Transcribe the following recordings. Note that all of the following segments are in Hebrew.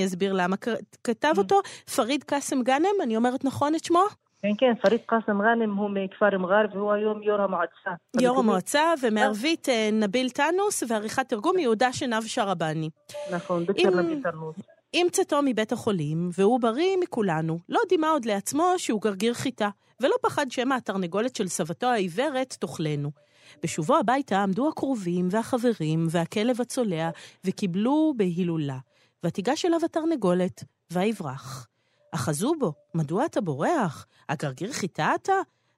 אני אסביר למה כתב אותו. פריד קאסם גאנם, אני אומרת נכון את שמו? כן, כן, פריד קאסם גאנם הוא מכפר מג'אר והוא היום יו"ר המועצה. יו"ר המועצה, ומערבית אה, נביל טאנוס, ועריכת תרגום יהודה שנב שרבני. נכון, דוקטור נביל טאנוס. עם צאתו מבית החולים, והוא בריא מכולנו, לא דימה עוד לעצמו שהוא גרגיר חיטה, ולא פחד שמא התרנגולת של סבתו העיוורת תאכלנו. בשובו הביתה עמדו הקרובים והחברים והכלב הצולע, וקיבלו בהילולה. ותיגש אליו התרנגולת, ויברח. אחזו בו, מדוע אתה בורח? הגרגיר חיטה אתה?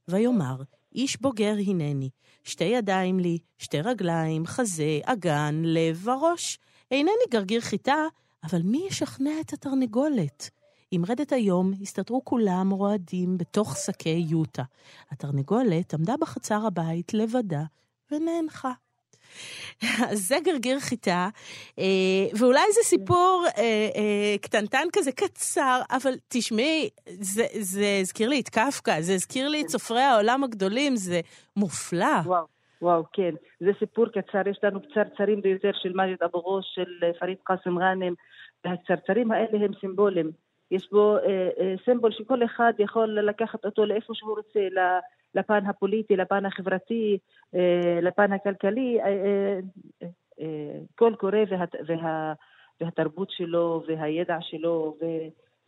ויאמר, איש בוגר הנני, שתי ידיים לי, שתי רגליים, חזה, אגן, לב וראש. אינני גרגיר חיטה, אבל מי ישכנע את התרנגולת? עם רדת היום הסתתרו כולם רועדים בתוך שקי יוטה. התרנגולת עמדה בחצר הבית לבדה ונאנחה. אז זה גרגיר חיטה, אה, ואולי זה סיפור אה, אה, קטנטן כזה, קצר, אבל תשמעי, זה, זה הזכיר לי את קפקא, זה הזכיר לי את סופרי העולם הגדולים, זה מופלא. וואו. וואו, כן. זה סיפור קצר, יש לנו קצרצרים ביותר של מג'ד אבו גוש, של פריד קאסם גאנם, והקצרצרים האלה הם סימבולים. יש בו אה, אה, סימבול שכל אחד יכול לקחת אותו לאיפה שהוא רוצה, לפן הפוליטי, לפן החברתי, אה, לפן הכלכלי, קול קורא וה, וה, והתרבות שלו והידע שלו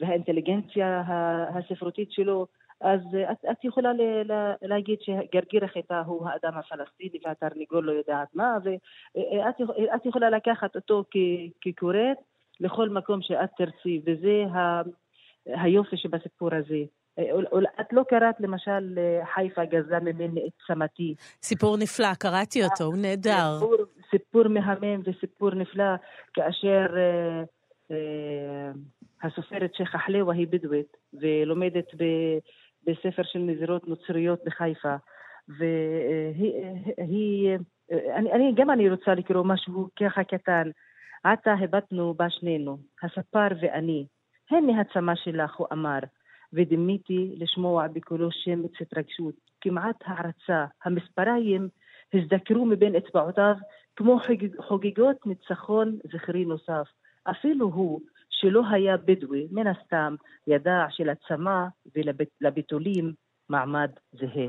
והאינטליגנציה הספרותית שלו, אז את, את יכולה ל, ל, להגיד שגרגיר החיטה הוא האדם הפלסטיני והתרנגול לא יודעת מה, ואת יכולה לקחת אותו כקוראת לכל מקום שאת תרצי, וזה ה, היופי שבסיפור הזה. את לא קראת למשל חיפה גזלה ממני את צמתי. סיפור נפלא, קראתי אותו, הוא נהדר. סיפור, סיפור מהמם וסיפור נפלא, כאשר אה, אה, הסופרת שייח' אחלאווה היא בדואית, ולומדת ב, בספר של נזירות נוצריות בחיפה. והיא, אני, אני, גם אני רוצה לקרוא משהו ככה קטן. עתה הבטנו בה שנינו, הספר ואני. הן מהצמא שלך, הוא אמר. ודימיתי לשמוע בקולו שמץ התרגשות, כמעט הערצה. המספריים הזדקרו מבין אצבעותיו כמו חגיגות ניצחון זכרי נוסף. אפילו הוא, שלא היה בדואי, מן הסתם ידע שלצמא ולביטולים מעמד זהה.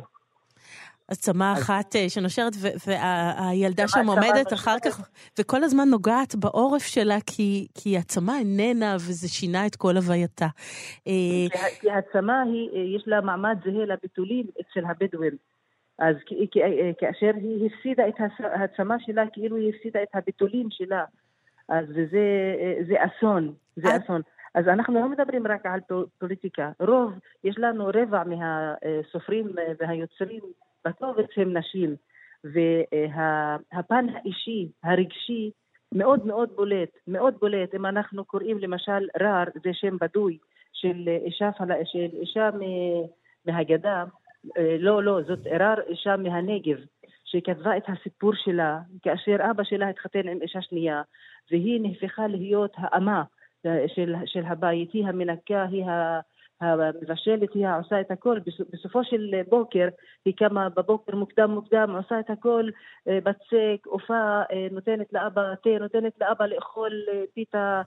עצמה אחת אה, שנושרת, והילדה שם עומדת אחר כך, וכל הזמן נוגעת בעורף שלה, כי, כי עצמה איננה, וזה שינה את כל הווייתה. אה, כי העצמה, יש לה מעמד זהה לביטולים אצל הבדואים. אז אה, כאשר היא הפסידה את העצמה שלה, כאילו היא הפסידה את הביטולים שלה. אז זה, זה אסון, זה אסון. אז אנחנו לא מדברים רק על פוליטיקה. רוב, יש לנו רבע מהסופרים והיוצרים בקובץ הם נשים, והפן האישי, הרגשי, מאוד מאוד בולט, מאוד בולט. אם אנחנו קוראים למשל רר, זה שם בדוי של אישה, של אישה מהגדה, לא, לא, זאת רר, אישה מהנגב, שכתבה את הסיפור שלה כאשר אבא שלה התחתן עם אישה שנייה, והיא נהפכה להיות האמה של, של הבית, היא המנקה, היא המבשלת היא עושה את הכל, בסופו של בוקר היא קמה בבוקר מוקדם מוקדם, עושה את הכל, אה, בצק, עופה, אה, נותנת לאבא תה, נותנת לאבא לאכול אה, פיתה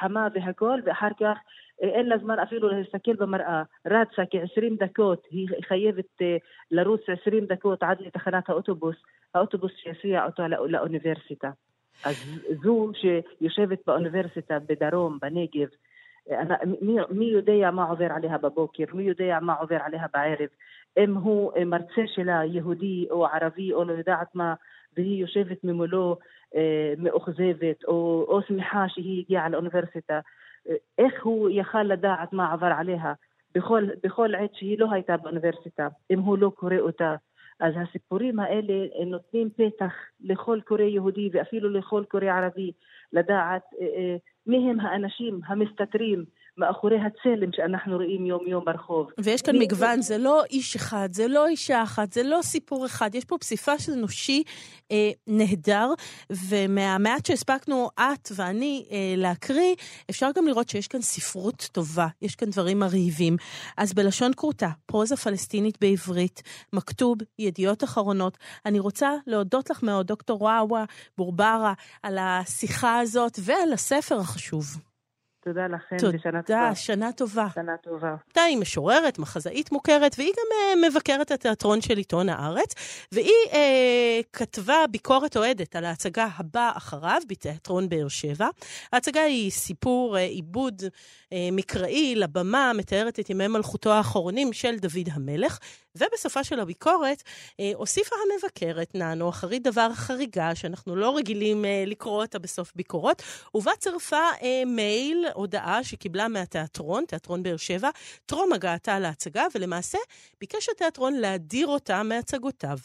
חמה והכל, ואחר כך אין לה זמן אפילו להסתכל במראה, רצה כ-20 דקות, היא חייבת לרוץ 20 דקות עד לתחנת האוטובוס, האוטובוס שיסיע אותה לאוניברסיטה. אז זו שיושבת באוניברסיטה בדרום, בנגב, מי, יודע מה עובר עליה בבוקר, מי יודע מה עובר עליה בערב, אם הוא מרצה שלה יהודי או ערבי או לא יודעת מה, והיא יושבת ממולו מאוכזבת או, או שמחה שהיא הגיעה לאוניברסיטה, איך הוא יכל לדעת מה עבר עליה בכל, בכל עת שהיא לא הייתה באוניברסיטה, אם הוא לא קורא אותה. אז הסיפורים האלה נותנים פתח לכל קורא יהודי ואפילו לכל קורא ערבי לדעת אה, אה, מי הם האנשים המסתתרים מאחורי הצלם שאנחנו רואים יום-יום ברחוב. ויש כאן מגוון, זה לא איש אחד, זה לא אישה אחת, זה לא סיפור אחד, יש פה פסיפס אנושי אה, נהדר, ומהמעט שהספקנו את ואני אה, להקריא, אפשר גם לראות שיש כאן ספרות טובה, יש כאן דברים מרהיבים. אז בלשון כרותה, פרוזה פלסטינית בעברית, מכתוב, ידיעות אחרונות. אני רוצה להודות לך מאוד, דוקטור וואווה בורברה, על השיחה הזאת ועל הספר החשוב. תודה לכם, תודה, ושנה טובה. שנה טובה. שנה טובה. היא משוררת, מחזאית מוכרת, והיא גם uh, מבקרת התיאטרון של עיתון הארץ, והיא uh, כתבה ביקורת אוהדת על ההצגה הבאה אחריו בתיאטרון באר שבע. ההצגה היא סיפור uh, עיבוד uh, מקראי לבמה, מתארת את ימי מלכותו האחרונים של דוד המלך, ובסופה של הביקורת אה, הוסיפה המבקרת ננו, אחרית דבר חריגה, שאנחנו לא רגילים אה, לקרוא אותה בסוף ביקורות, ובה צירפה אה, מייל, הודעה שקיבלה מהתיאטרון, תיאטרון באר שבע, טרום הגעתה להצגה, ולמעשה ביקש התיאטרון להדיר אותה מהצגותיו.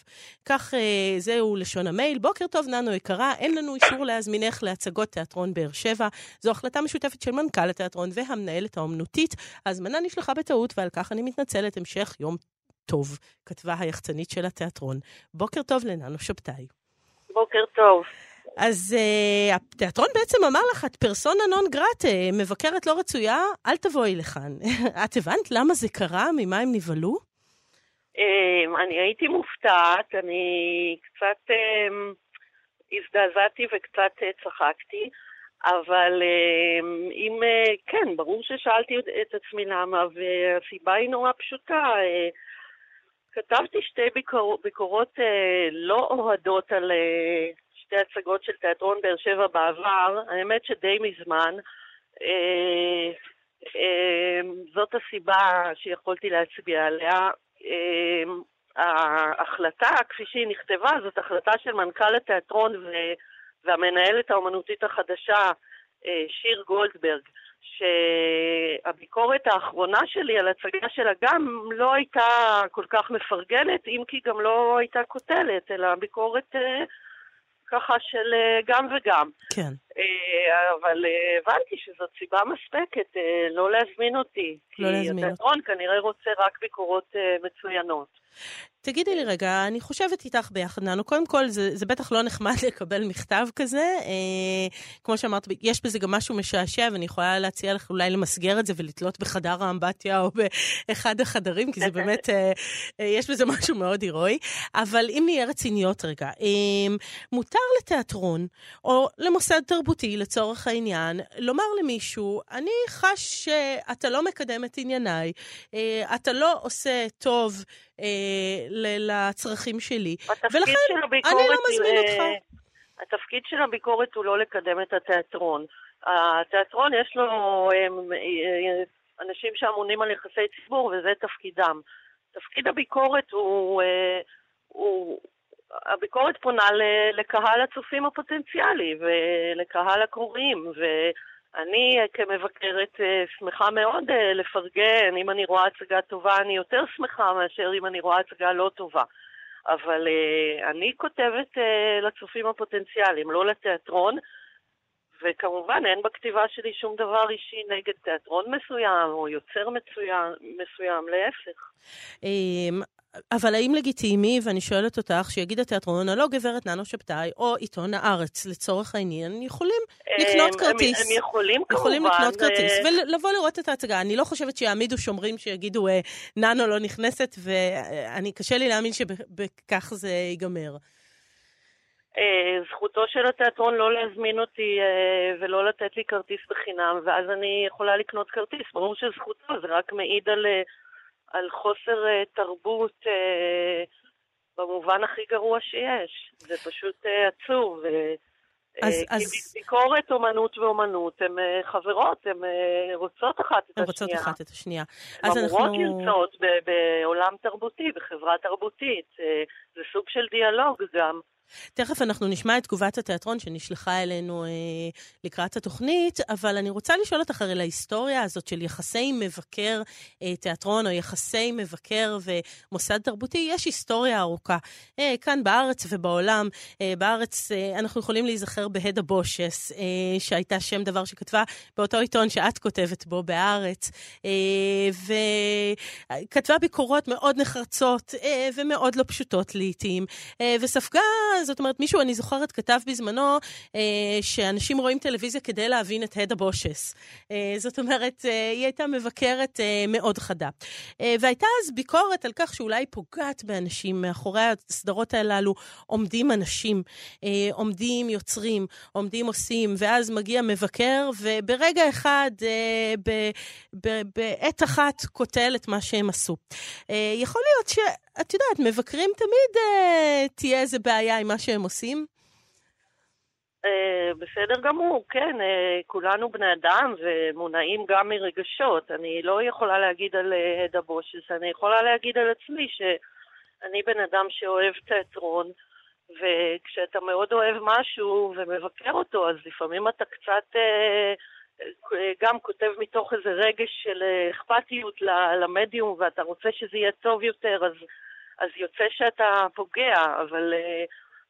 כך אה, זהו לשון המייל. בוקר טוב, ננו יקרה, אין לנו אישור להזמינך להצגות תיאטרון באר שבע. זו החלטה משותפת של מנכ"ל התיאטרון והמנהלת האומנותית. ההזמנה נשלחה בטעות, ועל כך אני מתנצלת. המשך יום טוב, כתבה היחצנית של התיאטרון. בוקר טוב לננו שבתאי. בוקר טוב. אז uh, התיאטרון בעצם אמר לך, את פרסונה נון גרטה, מבקרת לא רצויה, אל תבואי לכאן. את הבנת למה זה קרה? ממה הם נבהלו? Um, אני הייתי מופתעת, אני קצת um, הזדעזעתי וקצת uh, צחקתי, אבל um, אם, uh, כן, ברור ששאלתי את עצמי למה, והסיבה היא נורא פשוטה. Uh, כתבתי שתי ביקור, ביקורות אה, לא אוהדות על אה, שתי הצגות של תיאטרון באר שבע בעבר, האמת שדי מזמן. אה, אה, זאת הסיבה שיכולתי להצביע עליה. אה, ההחלטה, כפי שהיא נכתבה, זאת החלטה של מנכ"ל התיאטרון ו, והמנהלת האומנותית החדשה, אה, שיר גולדברג. שהביקורת האחרונה שלי על הצגה שלה גם לא הייתה כל כך מפרגנת, אם כי גם לא הייתה קוטלת, אלא ביקורת אה, ככה של אה, גם וגם. כן. אה, אבל הבנתי שזאת סיבה מספקת לא להזמין אותי. לא להזמין. כי התיאטרון כנראה רוצה רק ביקורות מצוינות. תגידי לי רגע, אני חושבת איתך ביחד, ננו. קודם כל, זה, זה בטח לא נחמד לקבל מכתב כזה. אה, כמו שאמרת, יש בזה גם משהו משעשע, ואני יכולה להציע לך אולי למסגר את זה ולתלות בחדר האמבטיה או באחד החדרים, כי זה באמת, אה, אה, יש בזה משהו מאוד הירואי. אבל אם נהיה רציניות רגע, אה, מותר לתיאטרון, או למוסד תרבותי לצורך העניין, לומר למישהו, אני חש שאתה לא מקדם את ענייניי, אה, אתה לא עושה טוב, אה, לצרכים שלי. ולכן אני לא מזמין אותך. התפקיד של הביקורת הוא לא לקדם את התיאטרון. התיאטרון יש לו הם, אה, אנשים שאמונים על יחסי ציבור וזה תפקידם. תפקיד הביקורת הוא, אה, הוא הביקורת פונה לקהל הצופים הפוטנציאלי ולקהל הקוראים, ו... אני אה, כמבקרת אה, שמחה מאוד אה, לפרגן, אם אני רואה הצגה טובה אני יותר שמחה מאשר אם אני רואה הצגה לא טובה. אבל אני כותבת לצופים הפוטנציאליים, לא לתיאטרון, וכמובן אין בכתיבה שלי שום דבר אישי נגד תיאטרון מסוים או יוצר מסוים, מסוים להפך. אבל האם לגיטימי, ואני שואלת אותך, שיגיד התיאטרון, הלא גברת ננו שבתאי, או עיתון הארץ, לצורך העניין, יכולים לקנות כרטיס. הם, הם יכולים כמובן. יכולים לקנות כרטיס ולבוא לראות את ההצגה. אני לא חושבת שיעמידו שומרים שיגידו, אה, ננו לא נכנסת, ואני, קשה לי להאמין שבכך זה ייגמר. אה, זכותו של התיאטרון לא להזמין אותי אה, ולא לתת לי כרטיס בחינם, ואז אני יכולה לקנות כרטיס. ברור שזכותו, זה רק מעיד על... על חוסר uh, תרבות uh, במובן הכי גרוע שיש. זה פשוט uh, עצוב. אז, uh, אז... כי ביקורת, אומנות ואומנות, הן חברות, הן רוצות אחת את השנייה. רוצות אחת את השנייה. הן אמורות אנחנו... לרצות בעולם תרבותי, בחברה תרבותית. זה סוג של דיאלוג גם. תכף אנחנו נשמע את תגובת התיאטרון שנשלחה אלינו אה, לקראת התוכנית, אבל אני רוצה לשאול אותך הרי להיסטוריה הזאת של יחסי מבקר אה, תיאטרון או יחסי מבקר ומוסד תרבותי, יש היסטוריה ארוכה. אה, כאן בארץ ובעולם, אה, בארץ אה, אנחנו יכולים להיזכר בהדה בושס, אה, שהייתה שם דבר שכתבה באותו עיתון שאת כותבת בו, בארץ, אה, וכתבה ביקורות מאוד נחרצות אה, ומאוד לא פשוטות לעיתים, אה, וספגה זאת אומרת, מישהו, אני זוכרת, כתב בזמנו אה, שאנשים רואים טלוויזיה כדי להבין את הדה בושס. אה, זאת אומרת, אה, היא הייתה מבקרת אה, מאוד חדה. אה, והייתה אז ביקורת על כך שאולי היא פוגעת באנשים. מאחורי הסדרות הללו עומדים אנשים, אה, עומדים יוצרים, עומדים עושים, ואז מגיע מבקר, וברגע אחד, אה, בעת אחת, קוטל את מה שהם עשו. אה, יכול להיות שאת יודעת, מבקרים תמיד אה, תהיה איזה בעיה עם מה שהם עושים. אה, בסדר גמור, כן, אה, כולנו בני אדם ומונעים גם מרגשות. אני לא יכולה להגיד על הדה בושס, אני יכולה להגיד על עצמי שאני בן אדם שאוהב תיאטרון, וכשאתה מאוד אוהב משהו ומבקר אותו, אז לפעמים אתה קצת גם כותב מתוך איזה רגש של אכפתיות למדיום, ואתה רוצה שזה יהיה טוב יותר, אז, אז יוצא שאתה פוגע, אבל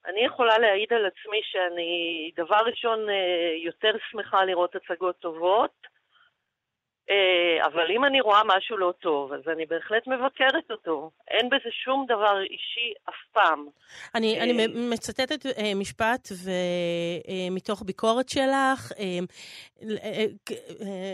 אני יכולה להעיד על עצמי שאני, דבר ראשון, אה, יותר שמחה לראות הצגות טובות, אה, אבל אם אני רואה משהו לא טוב, אז אני בהחלט מבקרת אותו. אין בזה שום דבר אישי אף פעם. אני, אני אה, מצטטת משפט מתוך ביקורת שלך.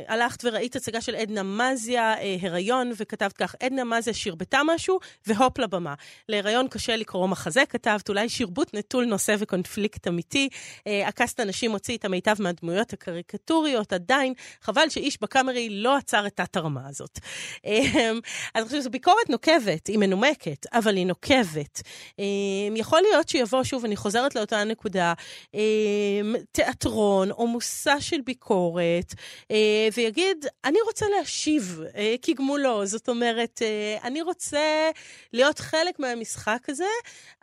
הלכת וראית הצגה של עדנה מזיה, הריון, וכתבת כך, עדנה מזיה שירבתה משהו, והופ לבמה. להריון קשה לקרוא מחזה, כתבת, אולי שירבוט נטול נושא וקונפליקט אמיתי. עקסת אנשים הוציא את המיטב מהדמויות הקריקטוריות, עדיין, חבל שאיש בקאמרי לא עצר את התת-הרמה הזאת. אמ, אז אני חושבת שזו ביקורת נוקבת, היא מנומקת, אבל היא נוקבת. אמ, יכול להיות שיבוא, שוב, אני חוזרת לאותה נקודה, אמ, תיאטרון או מושא של ביקורת, אה, ויגיד, אני רוצה להשיב אה, כגמולו. זאת אומרת, אה, אני רוצה להיות חלק מהמשחק הזה,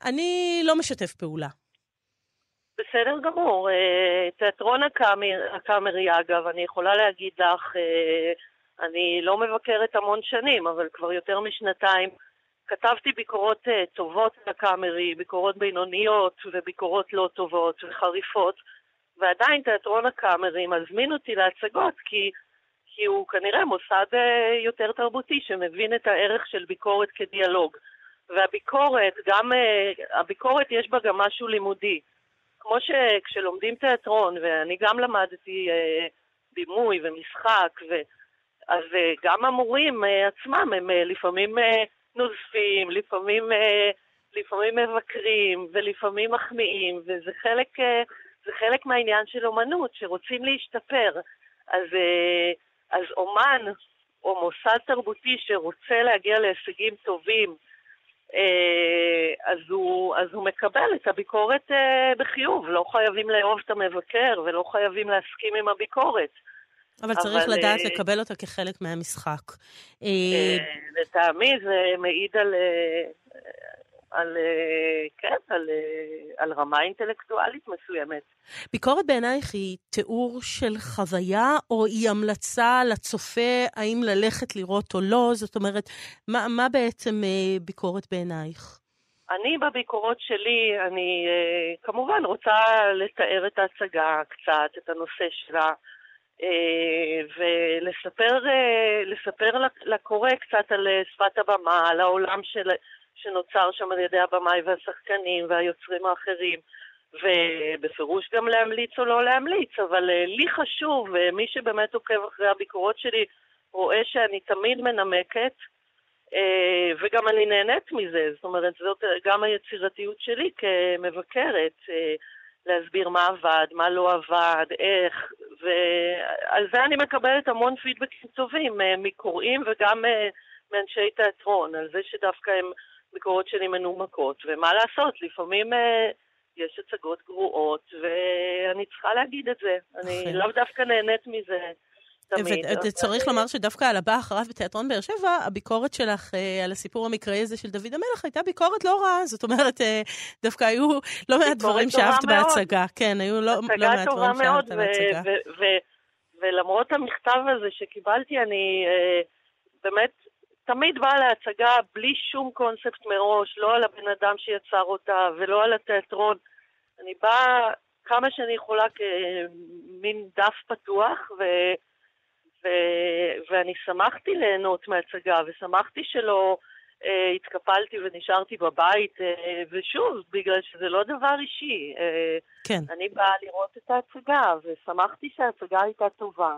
אני לא משתף פעולה. בסדר גמור. אה, תיאטרון הקאמר, הקאמרי, אגב, אני יכולה להגיד לך, אה, אני לא מבקרת המון שנים, אבל כבר יותר משנתיים כתבתי ביקורות אה, טובות לקאמרי, ביקורות בינוניות וביקורות לא טובות וחריפות, ועדיין תיאטרון הקאמרי מזמין אותי להצגות כי, כי הוא כנראה מוסד יותר תרבותי שמבין את הערך של ביקורת כדיאלוג. והביקורת, גם, הביקורת יש בה גם משהו לימודי. כמו שכשלומדים תיאטרון, ואני גם למדתי אה, בימוי ומשחק, ו... אז אה, גם המורים אה, עצמם הם אה, לפעמים אה, נוזפים, לפעמים, אה, לפעמים מבקרים ולפעמים מחמיאים, וזה חלק, אה, חלק מהעניין של אומנות, שרוצים להשתפר. אז, אה, אז אומן או מוסד תרבותי שרוצה להגיע להישגים טובים, אז הוא, אז הוא מקבל את הביקורת אה, בחיוב. לא חייבים לאהוב את המבקר ולא חייבים להסכים עם הביקורת. אבל צריך אבל, לדעת uh, לקבל אותה כחלק מהמשחק. לטעמי זה מעיד על, על, כן, על, על רמה אינטלקטואלית מסוימת. ביקורת בעינייך היא תיאור של חוויה, או היא המלצה לצופה האם ללכת לראות או לא? זאת אומרת, מה, מה בעצם ביקורת בעינייך? אני בביקורות שלי, אני כמובן רוצה לתאר את ההצגה קצת, את הנושא שלה. ולספר לקורא קצת על שפת הבמה, על העולם של, שנוצר שם על ידי הבמאי והשחקנים והיוצרים האחרים, ובפירוש גם להמליץ או לא להמליץ, אבל אה, לי חשוב, ומי שבאמת עוקב אחרי הביקורות שלי רואה שאני תמיד מנמקת, אה, וגם אני נהנית מזה, זאת אומרת, זאת גם היצירתיות שלי כמבקרת, אה, להסביר מה עבד, מה לא עבד, איך, ועל זה אני מקבלת המון פידבקים טובים מקוראים וגם מאנשי תיאטרון, על זה שדווקא הם ביקורות שלי מנומקות, ומה לעשות, לפעמים אה, יש הצגות גרועות, ואני צריכה להגיד את זה. אני לאו דווקא נהנית מזה. וצריך לומר שדווקא על הבא אחריו בתיאטרון באר שבע, הביקורת שלך אה, על הסיפור המקראי הזה של דוד המלך הייתה ביקורת לא רעה. זאת אומרת, אה, דווקא היו לא מעט דברים שאהבת בהצגה. כן, היו לא, לא מעט דברים שאהבת בהצגה. ולמרות המכתב הזה שקיבלתי, אני אה, באמת תמיד באה להצגה בלי שום קונספט מראש, לא על הבן אדם שיצר אותה ולא על התיאטרון. אני באה כמה שאני יכולה כמין דף פתוח, ו... ו... ואני שמחתי ליהנות מהצגה, ושמחתי שלא אה, התקפלתי ונשארתי בבית, אה, ושוב, בגלל שזה לא דבר אישי. אה, כן. אני באה לראות את ההצגה, ושמחתי שההצגה הייתה טובה.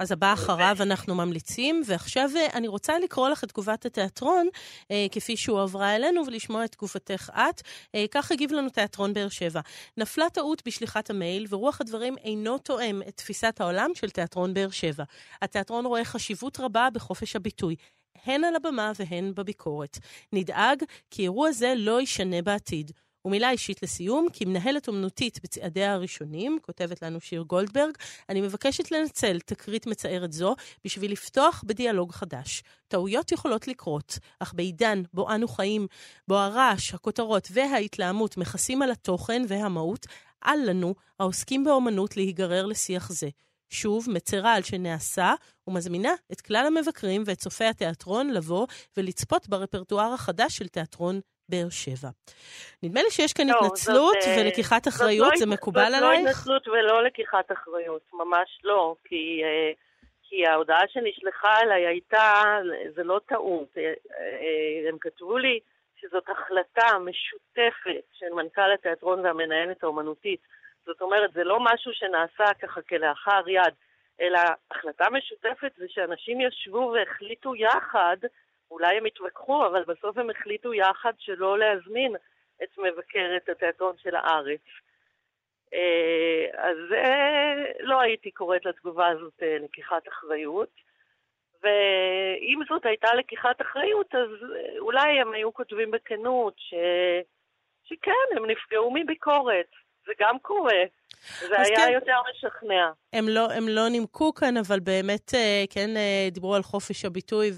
אז הבא אחריו אנחנו ממליצים, ועכשיו אה, אני רוצה לקרוא לך את תגובת התיאטרון, אה, כפי שהועברה אלינו, ולשמוע את תגובתך את. אה, כך הגיב לנו תיאטרון באר שבע. נפלה טעות בשליחת המייל, ורוח הדברים אינו תואם את תפיסת העולם של תיאטרון באר שבע. התיאטרון רואה חשיבות רבה בחופש הביטוי. הן על הבמה והן בביקורת. נדאג כי אירוע זה לא יישנה בעתיד. ומילה אישית לסיום, כמנהלת אומנותית בצעדיה הראשונים, כותבת לנו שיר גולדברג, אני מבקשת לנצל תקרית מצערת זו בשביל לפתוח בדיאלוג חדש. טעויות יכולות לקרות, אך בעידן בו אנו חיים, בו הרעש, הכותרות וההתלהמות מכסים על התוכן והמהות, אל לנו, העוסקים באומנות, להיגרר לשיח זה. שוב, מצרה על שנעשה, ומזמינה את כלל המבקרים ואת צופי התיאטרון לבוא ולצפות ברפרטואר החדש של תיאטרון באר שבע. נדמה לי שיש כאן לא, התנצלות זאת, אה, ולקיחת זאת אחריות, לא זה הת- מקובל זאת לא עלייך? התנצלות ולא לקיחת אחריות, ממש לא, כי, אה, כי ההודעה שנשלחה אליי הייתה, זה לא טעות, אה, הם כתבו לי שזאת החלטה משותפת של מנכ"ל התיאטרון והמנהלת האומנותית. זאת אומרת, זה לא משהו שנעשה ככה כלאחר יד, אלא החלטה משותפת זה שאנשים ישבו והחליטו יחד, אולי הם התווכחו, אבל בסוף הם החליטו יחד שלא להזמין את מבקרת התיאטרון של הארץ. אה, אז לא הייתי קוראת לתגובה הזאת אה, לקיחת אחריות. ואם זאת הייתה לקיחת אחריות, אז אה, אולי הם היו כותבים בכנות ש... שכן, הם נפגעו מביקורת. זה גם קורה. זה היה כן. יותר משכנע. הם לא, הם לא נימקו כאן, אבל באמת, כן, דיברו על חופש הביטוי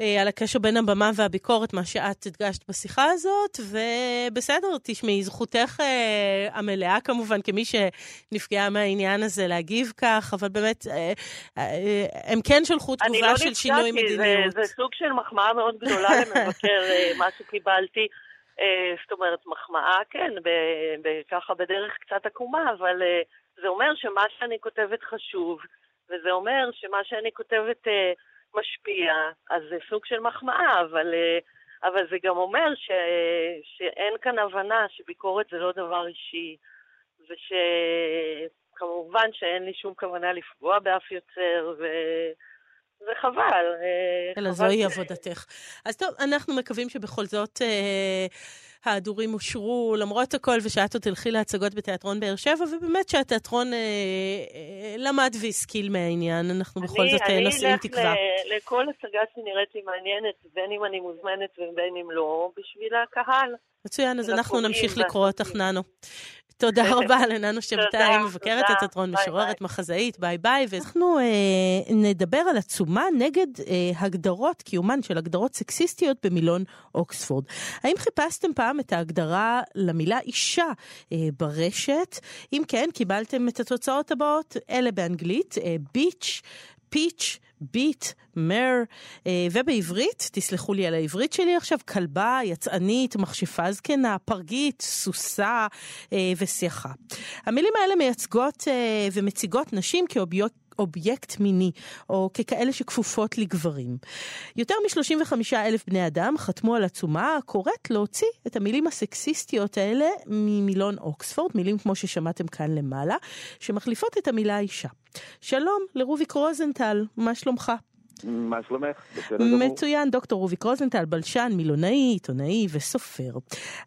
ועל הקשר בין הבמה והביקורת, מה שאת הדגשת בשיחה הזאת, ובסדר, תשמעי, זכותך אה, המלאה כמובן, כמי שנפגעה מהעניין הזה, להגיב כך, אבל באמת, אה, אה, הם כן שלחו אני תגובה לא של שינוי נפגעתי, מדיניות. זה, זה סוג של מחמאה מאוד גדולה למבקר, אה, מה שקיבלתי. אה, זאת אומרת, מחמאה, כן, ככה בדרך קצת עקומה, אבל אה, זה אומר שמה שאני כותבת חשוב, וזה אומר שמה שאני כותבת אה, משפיע, אז זה סוג של מחמאה, אבל, אה, אבל זה גם אומר ש, שאין כאן הבנה שביקורת זה לא דבר אישי, ושכמובן שאין לי שום כוונה לפגוע באף יוצר, ו... וחבל. אה, אלא חבל זוהי ש- עבודתך. אז טוב, אנחנו מקווים שבכל זאת אה, ההדורים אושרו למרות הכל, ושאת עוד תלכי להצגות בתיאטרון באר שבע, ובאמת שהתיאטרון אה, אה, למד והשכיל מהעניין. אנחנו בכל זאת אה, נושאים תקווה. אני אלך לכל הצגה שנראית לי מעניינת, בין אם אני מוזמנת ובין אם לא, בשביל הקהל. מצוין, אז אנחנו נמשיך לקרוא אותך. ננו. תודה רבה לננו שבתאי, מבקרת. התיאטרון, משוררת. מחזאית, ביי ביי. ואנחנו אה, נדבר על עצומה נגד אה, הגדרות, קיומן של הגדרות סקסיסטיות במילון אוקספורד. האם חיפשתם פעם את ההגדרה למילה אישה אה, ברשת? אם כן, קיבלתם את התוצאות הבאות, אלה באנגלית, אה, ביץ', פיץ', ביט, מר, אה, ובעברית, תסלחו לי על העברית שלי עכשיו, כלבה, יצאנית, מכשפה זקנה, פרגית, סוסה אה, וסייחה. המילים האלה מייצגות אה, ומציגות נשים כאובייקט אובייקט מיני, או ככאלה שכפופות לגברים. יותר מ-35 אלף בני אדם חתמו על עצומה הקוראת להוציא את המילים הסקסיסטיות האלה ממילון אוקספורד, מילים כמו ששמעתם כאן למעלה, שמחליפות את המילה אישה. שלום לרוביק רוזנטל, מה שלומך? מה שלומך? מצוין, דוקטור רוביק רוזנטל, בלשן, מילונאי, עיתונאי וסופר.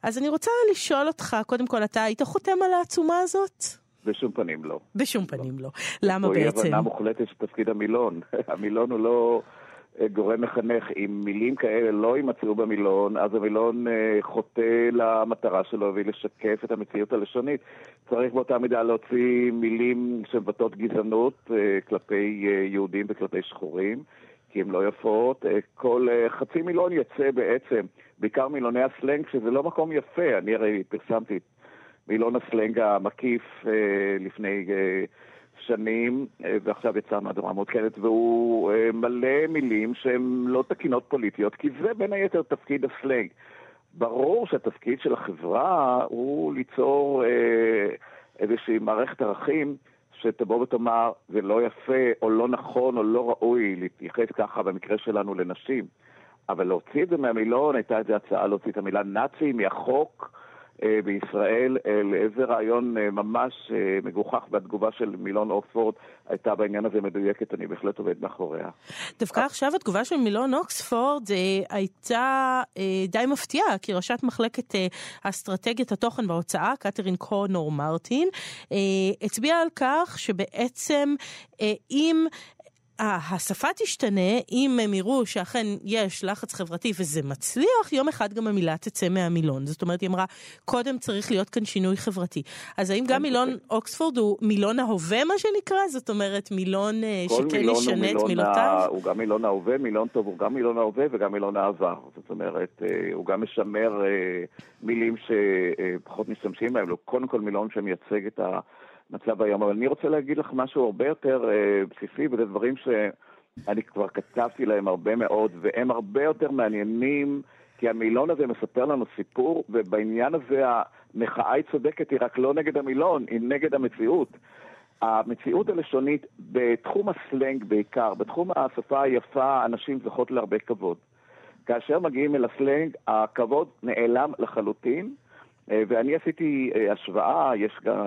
אז אני רוצה לשאול אותך, קודם כל, אתה היית חותם על העצומה הזאת? בשום פנים לא. בשום פנים לא. למה פה היא בעצם? הבנה מוחלטת של תפקיד המילון. המילון הוא לא אה, גורם מחנך. אם מילים כאלה לא יימצאו במילון, אז המילון אה, חוטא למטרה שלו והיא לשקף את המציאות הלשונית. צריך באותה מידה להוציא מילים שמבטאות גזענות אה, כלפי יהודים וכלפי שחורים. כי הן לא יפות, כל חצי מילון יצא בעצם, בעיקר מילוני הסלנג, שזה לא מקום יפה, אני הרי פרסמתי את מילון הסלנג המקיף אה, לפני אה, שנים, אה, ועכשיו יצא מהדורה מעודכנת, והוא מלא מילים שהן לא תקינות פוליטיות, כי זה בין היתר תפקיד הסלנג. ברור שהתפקיד של החברה הוא ליצור אה, איזושהי מערכת ערכים שתבוא ותאמר, זה לא יפה, או לא נכון, או לא ראוי להתייחס ככה במקרה שלנו לנשים. אבל להוציא את זה מהמילון, הייתה איזו הצעה להוציא את המילה נאצי מהחוק. אה, בישראל לאיזה רעיון אה, ממש אה, מגוחך, והתגובה של מילון אוקספורד הייתה בעניין הזה מדויקת, אני בהחלט עובד מאחוריה. דווקא עכשיו התגובה של מילון אוקספורד הייתה די מפתיעה, כי ראשת מחלקת אסטרטגיית התוכן בהוצאה, קתרין קונור מרטין, הצביעה על כך שבעצם אם השפה תשתנה אם הם יראו שאכן יש לחץ חברתי וזה מצליח, יום אחד גם המילה תצא מהמילון. זאת אומרת, היא אמרה, קודם צריך להיות כאן שינוי חברתי. אז האם גם מילון אוקספורד הוא מילון ההווה, מה שנקרא? זאת אומרת, מילון אה, שכן ישנה את מילותיו? הוא גם מילון ההווה, מילון טוב הוא גם מילון ההווה וגם מילון העבר. זאת אומרת, אה, הוא גם משמר אה, מילים שפחות משתמשים בהם, הוא קודם כל מילון שמייצג את ה... מצב היום. אבל אני רוצה להגיד לך משהו הרבה יותר אה, בסיסי, וזה דברים שאני כבר כתבתי להם הרבה מאוד, והם הרבה יותר מעניינים, כי המילון הזה מספר לנו סיפור, ובעניין הזה המחאה היא צודקת, היא רק לא נגד המילון, היא נגד המציאות. המציאות הלשונית, בתחום הסלנג בעיקר, בתחום השפה היפה, אנשים זוכות להרבה כבוד. כאשר מגיעים אל הסלנג, הכבוד נעלם לחלוטין, ואני עשיתי אה, השוואה, יש גם,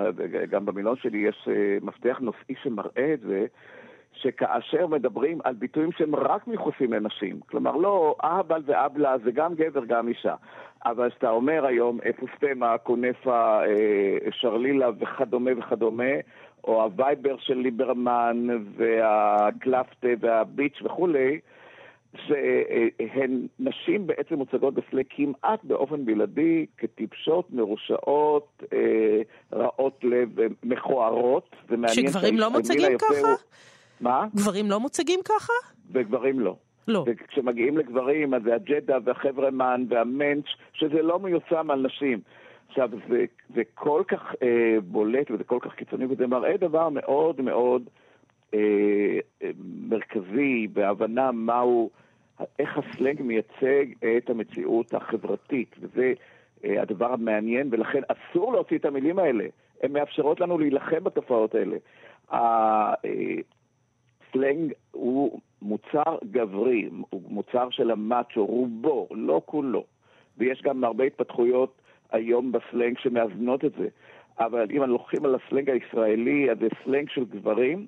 גם במילון שלי יש אה, מפתח נושאי שמראה את זה, שכאשר מדברים על ביטויים שהם רק מיוחסים לנשים, כלומר לא אהבל ואבלה זה גם גבר גם אישה, אבל כשאתה אומר היום אפוסטמה, קונפה, שרלילה וכדומה וכדומה, או הווייבר של ליברמן והקלפטה וה bitch וכולי, שהן נשים בעצם מוצגות בסלנג כמעט באופן בלעדי כטיפשות, מרושעות, אה, רעות לב, מכוערות. שגברים לא מוצגים ככה? מה? גברים לא מוצגים ככה? וגברים לא. לא. וכשמגיעים לגברים, אז זה הג'דע והחברמן והמענטש, שזה לא מיושם על נשים. עכשיו, זה, זה כל כך אה, בולט וזה כל כך קיצוני, וזה מראה דבר מאוד מאוד אה, אה מרכזי בהבנה מהו... איך הסלנג מייצג את המציאות החברתית, וזה אה, הדבר המעניין, ולכן אסור להוציא את המילים האלה. הן מאפשרות לנו להילחם בתופעות האלה. הסלנג הוא מוצר גברי, הוא מוצר של המאצ'ו, רובו, לא כולו. ויש גם הרבה התפתחויות היום בסלנג שמאזנות את זה. אבל אם לוקחים על הסלנג הישראלי, אז זה סלנג של גברים,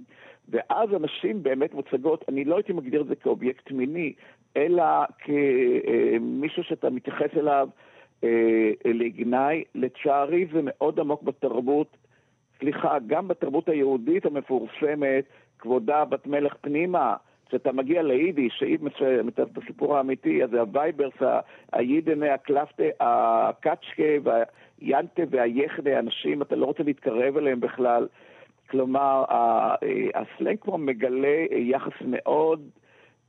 ואז הנשים באמת מוצגות, אני לא הייתי מגדיר את זה כאובייקט מיני, אלא כמישהו שאתה מתייחס אליו אה, לגנאי. לצערי זה מאוד עמוק בתרבות, סליחה, גם בתרבות היהודית המפורסמת, כבודה בת מלך פנימה, כשאתה מגיע ליידיש, שהיא מתארת את הסיפור האמיתי, אז זה הווייברס, היידענע, הקלפטה, הקאצ'קה, והיאנטה והיאכנע, אנשים, אתה לא רוצה להתקרב אליהם בכלל. כלומר, אה, הסלנג כבר מגלה יחס מאוד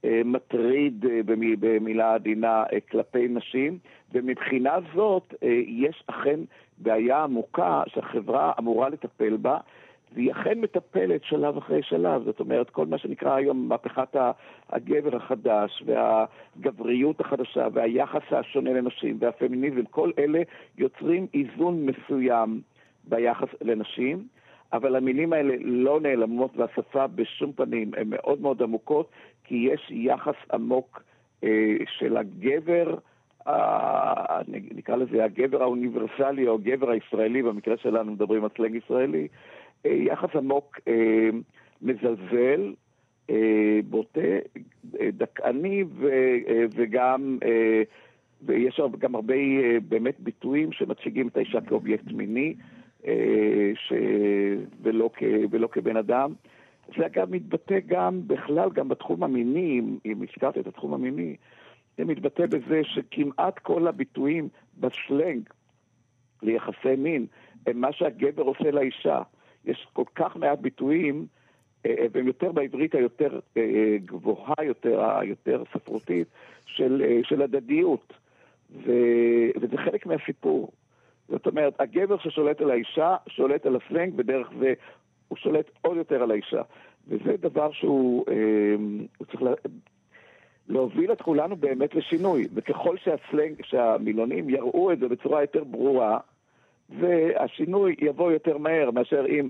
אה, מטריד אה, במילה עדינה כלפי נשים, ומבחינה זאת יש אכן בעיה עמוקה שהחברה אמורה לטפל בה, והיא אכן מטפלת שלב אחרי שלב. זאת אומרת, כל מה שנקרא היום מהפכת הגבר החדש, והגבריות החדשה, והיחס השונה לנשים, והפמיניזם, כל אלה יוצרים איזון מסוים ביחס לנשים. אבל המילים האלה לא נעלמות והשפה בשום פנים, הן מאוד מאוד עמוקות, כי יש יחס עמוק אה, של הגבר, אה, נקרא לזה הגבר האוניברסלי או הגבר הישראלי, במקרה שלנו מדברים על סלנג ישראלי, אה, יחס עמוק אה, מזלזל, אה, בוטה, אה, דכאני ו, אה, וגם... אה, ויש גם הרבה אה, באמת ביטויים שמציגים את האישה כאובייקט מיני. אה, ש... ולא, כ... ולא כבן אדם. זה אגב מתבטא גם בכלל, גם בתחום המיני, אם הזכרת את התחום המיני, זה מתבטא בזה שכמעט כל הביטויים בסלנג ליחסי מין הם מה שהגבר עושה לאישה. יש כל כך מעט ביטויים, אה, והם יותר בעברית היותר אה, גבוהה, יותר, היותר ספרותית, של, של הדדיות. ו... וזה חלק מהסיפור. זאת אומרת, הגבר ששולט על האישה, שולט על הסלנג, בדרך זה הוא שולט עוד יותר על האישה. וזה דבר שהוא אה, צריך לה, להוביל את כולנו באמת לשינוי. וככל שהסלנג, שהמילונים יראו את זה בצורה יותר ברורה, והשינוי יבוא יותר מהר מאשר אם...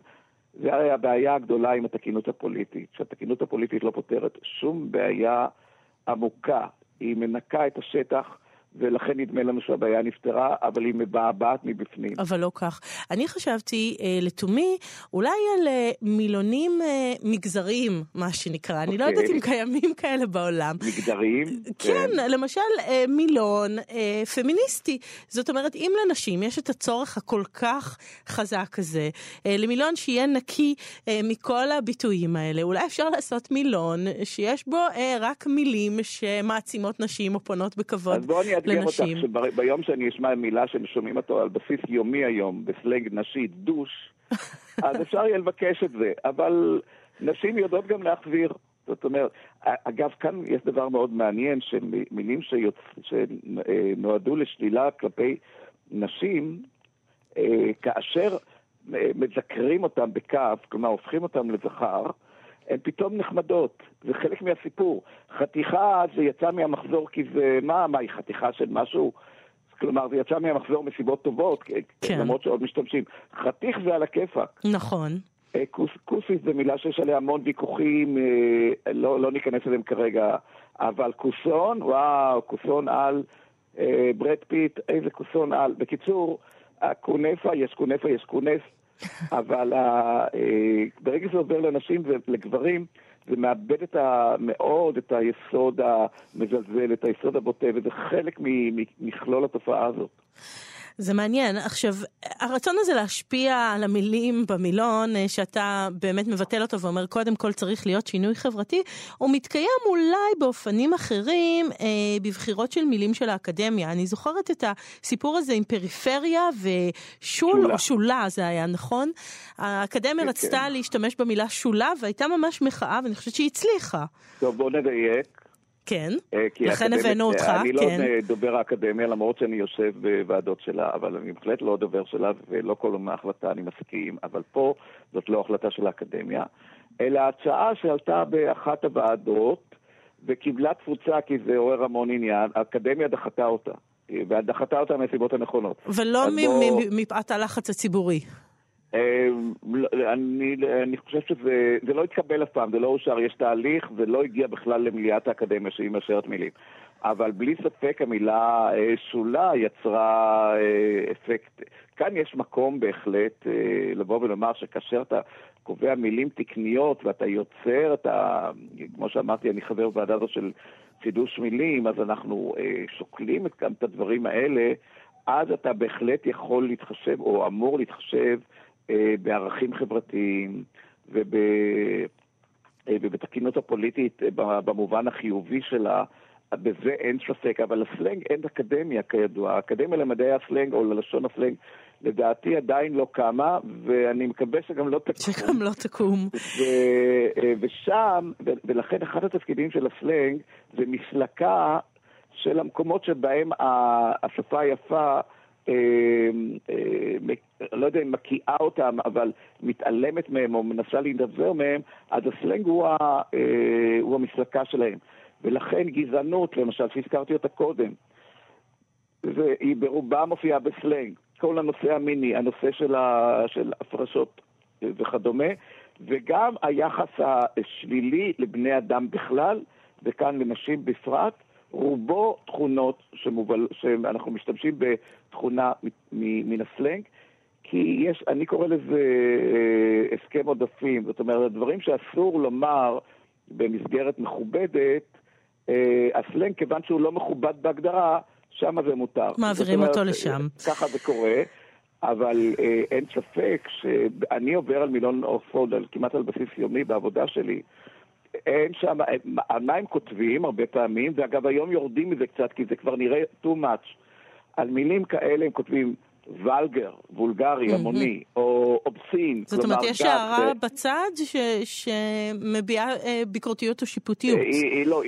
זה הרי הבעיה הגדולה עם התקינות הפוליטית, שהתקינות הפוליטית לא פותרת שום בעיה עמוקה היא מנקה את השטח. ולכן נדמה לנו שהבעיה נפתרה, אבל היא מבעבעת מבפנים. אבל לא כך. אני חשבתי אה, לתומי, אולי על אה, מילונים אה, מגזריים, מה שנקרא. Okay. אני לא יודעת אוקיי. אם קיימים כאלה בעולם. מגדריים? כן, כן. למשל אה, מילון אה, פמיניסטי. זאת אומרת, אם לנשים יש את הצורך הכל כך חזק הזה, אה, למילון שיהיה נקי אה, מכל הביטויים האלה, אולי אפשר לעשות מילון שיש בו אה, רק מילים שמעצימות נשים או פונות בכבוד. אז בוא אני אאתגר אותך, שביום שאני אשמע מילה שהם שומעים אותו על בסיס יומי היום, בסלנג נשי, דוש, אז אפשר יהיה לבקש את זה, אבל נשים יודעות גם להחזיר. זאת אומרת, אגב, כאן יש דבר מאוד מעניין, שמילים שיוצ... שנועדו לשלילה כלפי נשים, אה, כאשר אה, מזכרים אותם בכף, כלומר הופכים אותם לזכר, הן פתאום נחמדות, זה חלק מהסיפור. חתיכה זה יצא מהמחזור כי זה, מה, מה היא חתיכה של משהו? כלומר, זה יצא מהמחזור מסיבות טובות, כן. למרות שעוד משתמשים. חתיך זה על הכיפאק. נכון. אה, כוס, כוסיס זו מילה שיש עליה המון ויכוחים, אה, לא, לא ניכנס אליהם כרגע, אבל כוסון, וואו, כוסון על אה, ברד פיט, איזה כוסון על. בקיצור, הקונפה, יש קונפה, יש קונס, אבל אה, ברגע שזה עובר לנשים ולגברים, זה מאבד את ה, מאוד את היסוד המזלזל, את היסוד הבוטה, וזה חלק ממכלול התופעה הזאת. זה מעניין. עכשיו, הרצון הזה להשפיע על המילים במילון, אה, שאתה באמת מבטל אותו ואומר, קודם כל צריך להיות שינוי חברתי, הוא מתקיים אולי באופנים אחרים אה, בבחירות של מילים של האקדמיה. אני זוכרת את הסיפור הזה עם פריפריה ושול, שולה. או שולה זה היה, נכון? האקדמיה כן, רצתה כן. להשתמש במילה שולה, והייתה ממש מחאה, ואני חושבת שהיא הצליחה. טוב, בוא נדייק. כן, אה, לכן הבאנו אותך, כן. אני לא דובר האקדמיה, למרות שאני יושב בוועדות שלה, אבל אני בהחלט לא דובר שלה, ולא כל ההחלטה אני מסכים, אבל פה זאת לא החלטה של האקדמיה, אלא הצעה שעלתה באחת הוועדות, וקיבלה תפוצה כי זה עורר המון עניין, האקדמיה דחתה אותה. ודחתה אותה מהסיבות הנכונות. ולא מפאת הלחץ הציבורי. אמ, לא, אני, אני חושב שזה לא התקבל אף פעם, זה לא אושר, יש תהליך, זה לא הגיע בכלל למליאת האקדמיה שהיא מאשרת מילים. אבל בלי ספק המילה אה, שולה יצרה אה, אפקט. כאן יש מקום בהחלט אה, לבוא ולומר שכאשר אתה קובע מילים תקניות ואתה יוצר, אתה, כמו שאמרתי, אני חבר בוועדה הזו של חידוש מילים, אז אנחנו שוקלים גם את הדברים האלה, אז אתה בהחלט יכול להתחשב, או אמור להתחשב, בערכים חברתיים וב... אה, ובתקינות הפוליטית אה, במובן החיובי שלה, בזה אין ספק, אבל לסלנג אין אקדמיה כידוע. האקדמיה למדעי הסלנג או ללשון הסלנג לדעתי עדיין לא קמה, ואני מקווה שגם לא תקום. שגם לא תקום. ו- ושם, ולכן אחד התפקידים של הסלנג זה מסלקה של המקומות שבהם השפה היפה אה, אה, לא יודע אם מקיאה אותם, אבל מתעלמת מהם או מנסה להידבר מהם, אז הסלנג הוא, ה, אה, הוא המסלקה שלהם. ולכן גזענות, למשל, שהזכרתי אותה קודם, והיא ברובה מופיעה בסלנג. כל הנושא המיני, הנושא של, ה, של הפרשות וכדומה, וגם היחס השלילי לבני אדם בכלל, וכאן לנשים בפרט, רובו תכונות שמובל, שאנחנו משתמשים בתכונה מן הסלנג, כי יש, אני קורא לזה אה, הסכם עודפים, זאת אומרת, דברים שאסור לומר במסגרת מכובדת, אה, הסלנג, כיוון שהוא לא מכובד בהגדרה, שם זה מותר. מעבירים אומרת, אותו לשם. ככה זה קורה. אבל אה, אין ספק שאני עובר על מילון אוקספורד כמעט על בסיס יומי בעבודה שלי, אין שם, על מה הם כותבים הרבה פעמים, ואגב היום יורדים מזה קצת כי זה כבר נראה too much. על מילים כאלה הם כותבים ולגר, וולגרי, המוני, או אובסין. זאת אומרת, יש הערה בצד שמביעה אה, ביקורתיות או שיפוטיות. היא לא,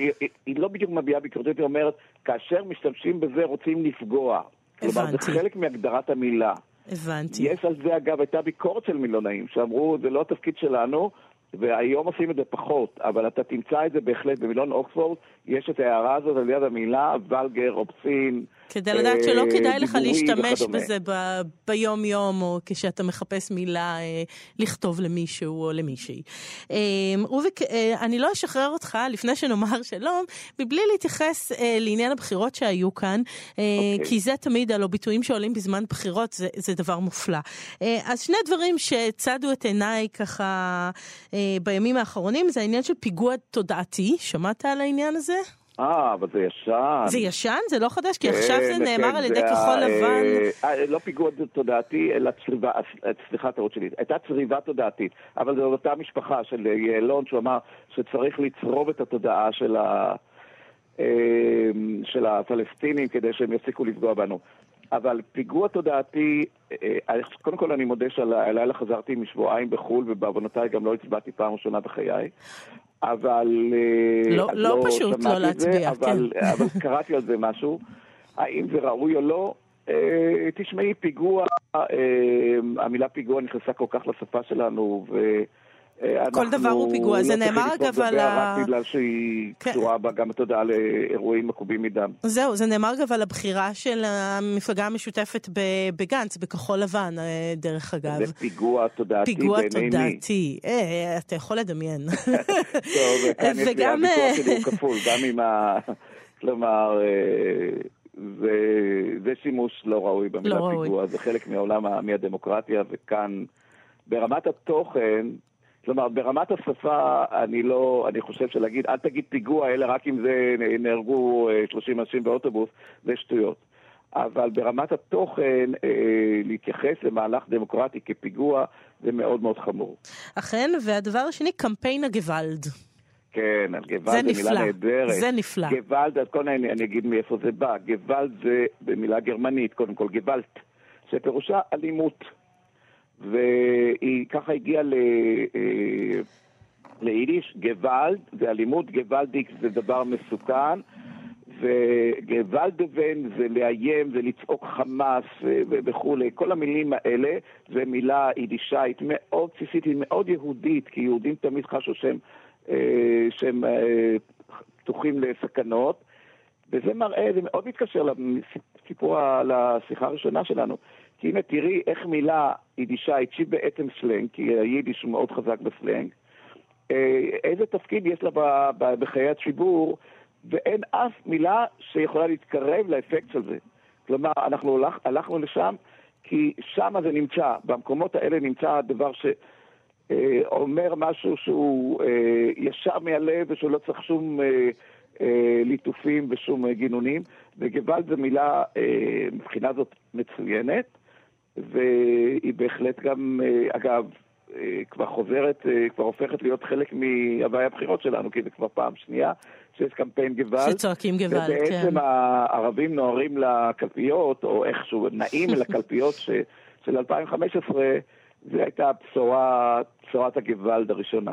היא לא בדיוק מביעה ביקורתיות, היא אומרת, כאשר משתמשים בזה רוצים לפגוע. כלומר, זה חלק מהגדרת המילה. הבנתי. יש על זה, אגב, הייתה ביקורת של מילונאים, שאמרו, זה לא התפקיד שלנו, והיום עושים את זה פחות, אבל אתה תמצא את זה בהחלט במילון אוקספורד, יש את ההערה הזאת על יד המילה ולגר, אופסין, כדי לדעת שלא כדאי לך להשתמש וכדומה. בזה ב- ביום-יום, או כשאתה מחפש מילה אה, לכתוב למישהו או למישהי. אה, רוביק, אה, אני לא אשחרר אותך לפני שנאמר שלום, מבלי להתייחס אה, לעניין הבחירות שהיו כאן, אה, אוקיי. כי זה תמיד, הלוא ביטויים שעולים בזמן בחירות, זה, זה דבר מופלא. אה, אז שני דברים שצדו את עיניי ככה אה, בימים האחרונים, זה העניין של פיגוע תודעתי, שמעת על העניין הזה? אה, אבל זה ישן. זה ישן? זה לא חדש? כי כן, עכשיו זה כן, נאמר על ידי כחול לבן. אה, אה, לא פיגוע תודעתי, אלא צריבה, אה, סליחה, טעות שלי. הייתה צריבה תודעתית, אבל זו אותה משפחה של יעלון, שהוא אמר שצריך לצרוב את התודעה של ה... של הפלסטינים כדי שהם יפסיקו לפגוע בנו. אבל פיגוע תודעתי, קודם כל אני מודה שהלילה חזרתי משבועיים בחו"ל, ובעוונותיי גם לא הצבעתי פעם ראשונה בחיי. אבל... אה, לא- אז לא פשוט לא את זה, להצביע, אבל, כן. אבל קראתי על זה משהו. האם זה ראוי או לא? אה, תשמעי, פיגוע, אה, המילה פיגוע נכנסה כל כך לשפה שלנו, ו... כל דבר הוא פיגוע. זה לא צריכים נאמר, אגב, על ה- רק בגלל שהיא כן. קשורה בה גם בתודעה לאירועים עקובים מדם. זהו, זה נאמר אגב על הבחירה של המפלגה המשותפת בגנץ, בכחול לבן, אה, דרך אגב. זה פיגוע תודעתי פיגוע בעיני מי. תודעתי. אה, אתה יכול לדמיין. טוב, כאן יש לי, וגם, הוויכוח אה, שלי כפול, גם עם ה... כלומר, זה, זה שימוש לא ראוי במילה לא ראוי. פיגוע, זה חלק מעולם, ה- מהדמוקרטיה, וכאן, ברמת התוכן, כלומר, ברמת השפה, אני לא, אני חושב שלהגיד, אל תגיד פיגוע, אלא רק אם זה נהרגו אה, 30 אנשים באוטובוס, זה שטויות. אבל ברמת התוכן, אה, להתייחס למהלך דמוקרטי כפיגוע, זה מאוד מאוד חמור. אכן, והדבר השני, קמפיין הגוואלד. כן, על גוואלד זה זה מילה. נהדרת. זה נפלא. גוואלד, אז קודם אני, אני אגיד מאיפה זה בא. גוואלד זה במילה גרמנית, קודם כל גוואלט, שפירושה אלימות. והיא ככה הגיעה ל... אה, ליידיש, גוואלד זה אלימות, גוואלדיק זה דבר מסוכן, וגוואלדבן זה לאיים, זה לצעוק חמאס וכולי. כל המילים האלה זה מילה יידישאית מאוד בסיסית, היא מאוד יהודית, כי יהודים תמיד חשו שהם, אה, שהם אה, פתוחים לסכנות. וזה מראה, זה מאוד מתקשר לסיפור, לשיחה הראשונה שלנו. כי הנה תראי איך מילה יידישאית, שהיא בעצם סלנג, כי היידיש הוא מאוד חזק בסלנג, אה, איזה תפקיד יש לה בחיי הציבור, ואין אף מילה שיכולה להתקרב לאפקט של זה. כלומר, אנחנו הלכ, הלכנו לשם כי שם זה נמצא, במקומות האלה נמצא הדבר שאומר משהו שהוא אה, ישר מהלב ושהוא לא צריך שום אה, אה, ליטופים ושום אה, גינונים, וגוואלד זו מילה אה, מבחינה זאת מצוינת, והיא בהחלט גם, אה, אגב, אה, כבר חוזרת, אה, כבר הופכת להיות חלק מהוויה הבחירות שלנו, כי זה כבר פעם שנייה שיש קמפיין גוואלד. שצועקים גוואלד, כן. ובעצם הערבים נוהרים לקלפיות, או איכשהו נעים לקלפיות ש, של 2015, זו הייתה הבשורה, בשורת הגוואלד הראשונה.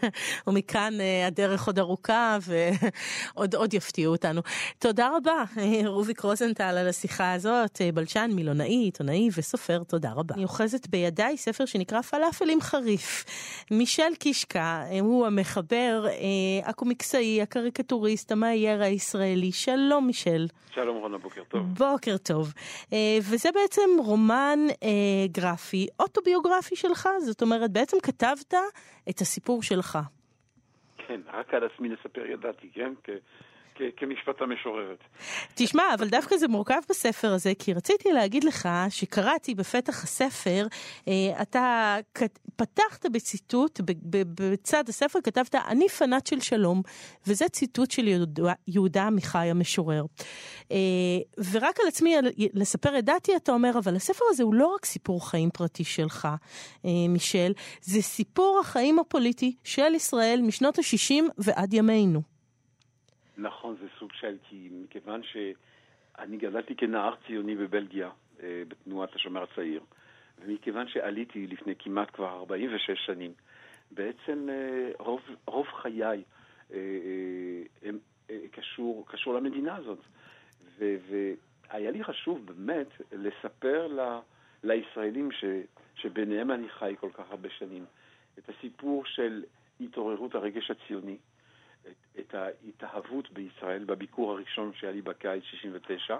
ומכאן אה, הדרך עוד ארוכה ועוד עוד יפתיעו אותנו. תודה רבה, אה, רוביק רוזנטל, על השיחה הזאת. אה, בלשן, מילונאי, עיתונאי וסופר, תודה רבה. אני אוחזת בידיי ספר שנקרא פלאפל עם חריף. מישל קישקה הוא המחבר, הקומיקסאי, הקריקטוריסט, המאייר הישראלי. שלום, מישל. שלום רונה, בוקר טוב. בוקר טוב. וזה בעצם רומן גרפי, אוטוביוגרפי שלך, זאת אומרת, בעצם כתבת את הסיפור שלך. כן, רק על עצמי לספר ידעתי, כן? כמשפט המשוררת. תשמע, אבל דווקא זה מורכב בספר הזה, כי רציתי להגיד לך שקראתי בפתח הספר, אה, אתה פתחת בציטוט, בצד הספר כתבת, אני פנאט של שלום, וזה ציטוט של יהודה, עמיחי המשורר. אה, ורק על עצמי לספר ידעתי, אתה אומר, אבל הספר הזה הוא לא רק סיפור חיים פרטי שלך, אה, מישל, זה סיפור החיים הפוליטי של ישראל משנות ה-60 ועד ימינו. נכון, זה סוג של, כי מכיוון שאני גדלתי כנער ציוני בבלגיה, אה, בתנועת השומר הצעיר, ומכיוון שעליתי לפני כמעט כבר 46 שנים, בעצם אה, רוב, רוב חיי אה, הם קשור, קשור למדינה הזאת. ו, והיה לי חשוב באמת לספר ל, לישראלים ש, שביניהם אני חי כל כך הרבה שנים, את הסיפור של התעוררות הרגש הציוני, את, את ההתאהבות בישראל בביקור הראשון שהיה לי בקיץ 69,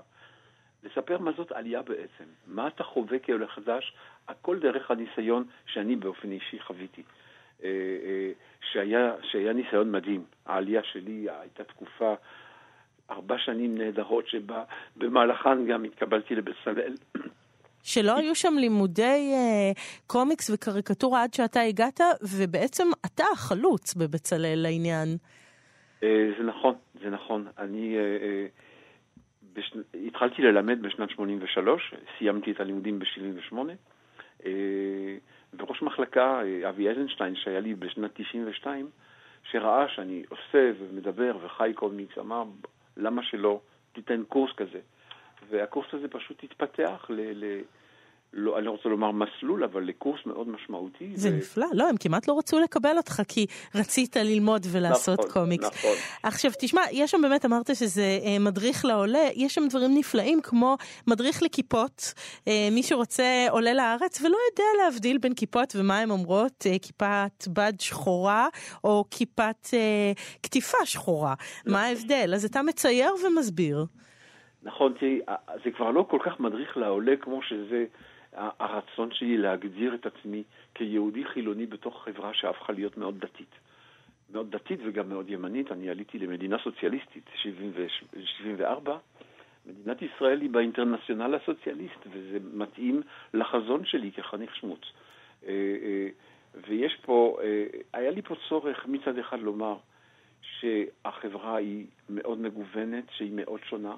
לספר מה זאת עלייה בעצם, מה אתה חווה כעולה חדש, הכל דרך הניסיון שאני באופן אישי חוויתי. אה, אה, שהיה, שהיה ניסיון מדהים. העלייה שלי הייתה תקופה, ארבע שנים נהדרות, שבמהלכן גם התקבלתי לבצלאל. שלא היו שם לימודי אה, קומיקס וקריקטורה עד שאתה הגעת, ובעצם אתה החלוץ בבצלאל לעניין. אה, זה נכון, זה נכון. אני אה, אה, בש... התחלתי ללמד בשנת 83, סיימתי את הלימודים ב-78, אה, וראש מחלקה, אבי אייזנשטיין, שהיה לי בשנת 92, שראה שאני עושה ומדבר וחי קומיקס, אמר, למה שלא תיתן קורס כזה? והקורס הזה פשוט התפתח ל... ל לא, אני לא רוצה לומר מסלול, אבל לקורס מאוד משמעותי. זה ו... נפלא. לא, הם כמעט לא רצו לקבל אותך כי רצית ללמוד ולעשות נכון, קומיקס. נכון. עכשיו, תשמע, יש שם באמת, אמרת שזה אה, מדריך לעולה, יש שם דברים נפלאים כמו מדריך לכיפות. אה, מי שרוצה עולה לארץ ולא יודע להבדיל בין כיפות ומה הן אומרות, אה, כיפת בד שחורה או כיפת אה, קטיפה שחורה. נכון. מה ההבדל? אז אתה מצייר ומסביר. נכון, תראי, זה כבר לא כל כך מדריך לעולה כמו שזה הרצון שלי להגדיר את עצמי כיהודי חילוני בתוך חברה שהפכה להיות מאוד דתית. מאוד דתית וגם מאוד ימנית. אני עליתי למדינה סוציאליסטית, 74. מדינת ישראל היא באינטרנציונל הסוציאליסט, וזה מתאים לחזון שלי כחניך שמוץ. אה, אה, ויש פה, אה, היה לי פה צורך מצד אחד לומר שהחברה היא מאוד מגוונת, שהיא מאוד שונה,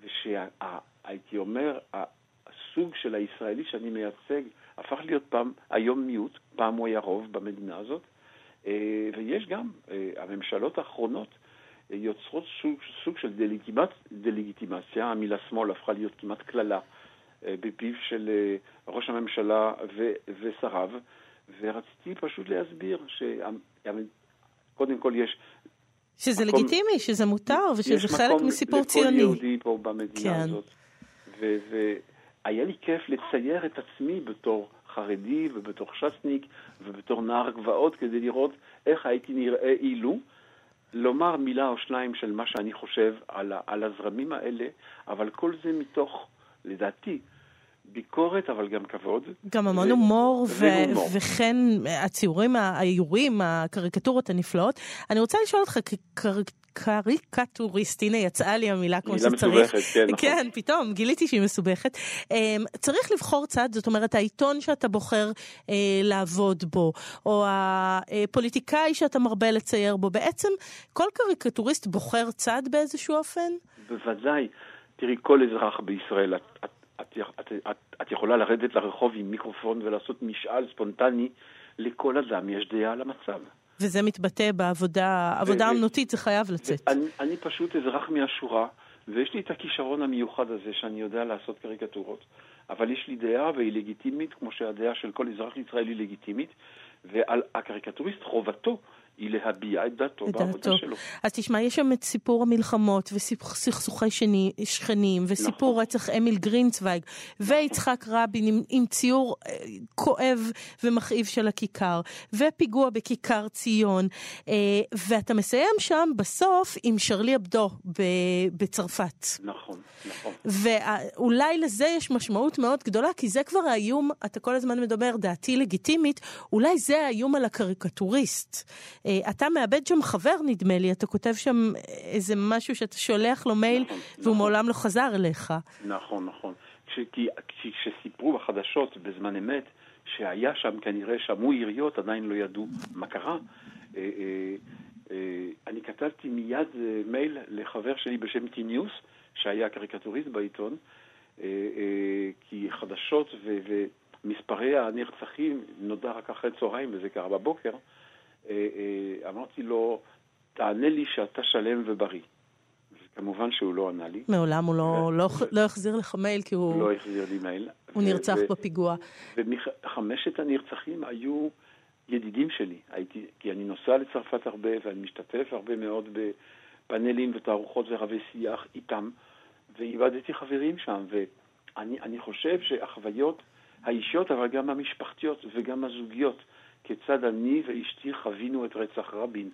ושהייתי אומר, הסוג של הישראלי שאני מייצג הפך להיות פעם, היום מיעוט, פעם הוא היה רוב במדינה הזאת, אה, ויש גם, אה, הממשלות האחרונות אה, יוצרות סוג, סוג של דלגיטימצ, דלגיטימציה, המילה שמאל הפכה להיות כמעט קללה בפיו של ראש הממשלה ו, ושריו, ורציתי פשוט להסביר שקודם כל יש שזה מקום, לגיטימי, שזה מותר ושזה חלק מסיפור ציוני. יש מקום לכל יהודי פה במדינה כן. הזאת. והיה לי כיף לצייר את עצמי בתור חרדי ובתור ש"סניק ובתור נער גבעות כדי לראות איך הייתי נראה אילו. לומר מילה או שניים של מה שאני חושב על, על הזרמים האלה, אבל כל זה מתוך, לדעתי, ביקורת, אבל גם כבוד. גם המון ו... הומור, ו... וכן הציורים, האיורים, הקריקטורות הנפלאות. אני רוצה לשאול אותך, כקר... קריקטוריסט, הנה יצאה לי המילה כמו שצריך. מילה מסובכת, כן, נכון. כן, פתאום גיליתי שהיא מסובכת. אמ, צריך לבחור צד, זאת אומרת, העיתון שאתה בוחר אה, לעבוד בו, או הפוליטיקאי שאתה מרבה לצייר בו, בעצם כל קריקטוריסט בוחר צד באיזשהו אופן? בוודאי. תראי, כל אזרח בישראל, את, את את, את, את, את יכולה לרדת לרחוב עם מיקרופון ולעשות משאל ספונטני, לכל אדם יש דעה על המצב. וזה מתבטא בעבודה, עבודה אמנותית, זה חייב לצאת. אני, אני פשוט אזרח מהשורה, ויש לי את הכישרון המיוחד הזה שאני יודע לעשות קריקטורות. אבל יש לי דעה והיא לגיטימית, כמו שהדעה של כל אזרח ישראלי לגיטימית, והקריקטוריסט חובתו היא להביע את דעתו בעבודה שלו. אז תשמע, יש שם את סיפור המלחמות וסכסוכי שני, שכנים וסיפור נכון. רצח אמיל גרינצוויג ויצחק רבין עם, עם ציור אה, כואב ומכאיב של הכיכר ופיגוע בכיכר ציון אה, ואתה מסיים שם בסוף עם שרלי אבדו בצרפת. נכון, נכון. ואולי לזה יש משמעות מאוד גדולה כי זה כבר האיום, אתה כל הזמן מדבר דעתי לגיטימית, אולי זה האיום על הקריקטוריסט. אה, אתה מאבד שם חבר, נדמה לי, אתה כותב שם איזה משהו שאתה שולח לו מייל נכון, והוא נכון. מעולם לא חזר אליך. נכון, נכון. כי כשסיפרו בחדשות בזמן אמת שהיה שם, כנראה שמעו יריות, עדיין לא ידעו מה קרה. אה, אה, אני כתבתי מיד מייל לחבר שלי בשם טיניוס, שהיה קריקטוריסט בעיתון, כי חדשות ומספרי הנרצחים נודע רק אחרי צהריים, וזה קרה בבוקר. אה, אה, אמרתי לו, תענה לי שאתה שלם ובריא. כמובן שהוא לא ענה לי. מעולם הוא לא, לא, לא החזיר לך מייל כי הוא... לא החזיר לי מייל. הוא נרצח בפיגוע. וחמשת הנרצחים היו ידידים שלי. הייתי, כי אני נוסע לצרפת הרבה ואני משתתף הרבה מאוד בפאנלים ותערוכות ורבי שיח איתם, ואיבדתי חברים שם. ואני חושב שהחוויות האישיות, אבל גם המשפחתיות וגם הזוגיות, כיצד אני ואשתי חווינו את רצח רבין,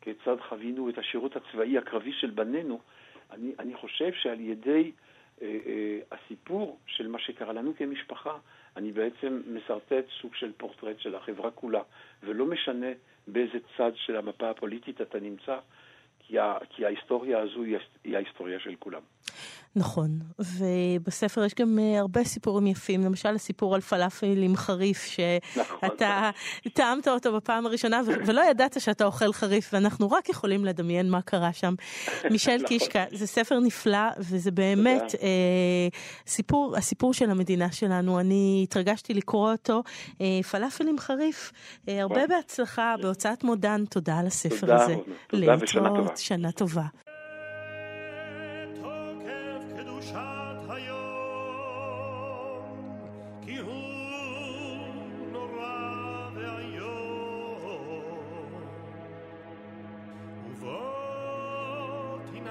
כיצד חווינו את השירות הצבאי הקרבי של בנינו, אני, אני חושב שעל ידי אה, אה, הסיפור של מה שקרה לנו כמשפחה, אני בעצם משרטט סוג של פורטרט של החברה כולה, ולא משנה באיזה צד של המפה הפוליטית אתה נמצא, כי, ה, כי ההיסטוריה הזו היא ההיסטוריה של כולם. נכון, ובספר יש גם אה, הרבה סיפורים יפים, למשל הסיפור על פלאפל עם חריף, נכון. שאתה טעמת אותו בפעם הראשונה ולא ידעת שאתה אוכל חריף, ואנחנו רק יכולים לדמיין מה קרה שם. מישל נכון. קישקה, זה ספר נפלא, וזה באמת אה, סיפור, הסיפור של המדינה שלנו. אני התרגשתי לקרוא אותו. אה, פלאפל עם חריף, אה, הרבה בהצלחה בהוצאת מודן, תודה על הספר תודה, הזה. תודה ושנה טובה.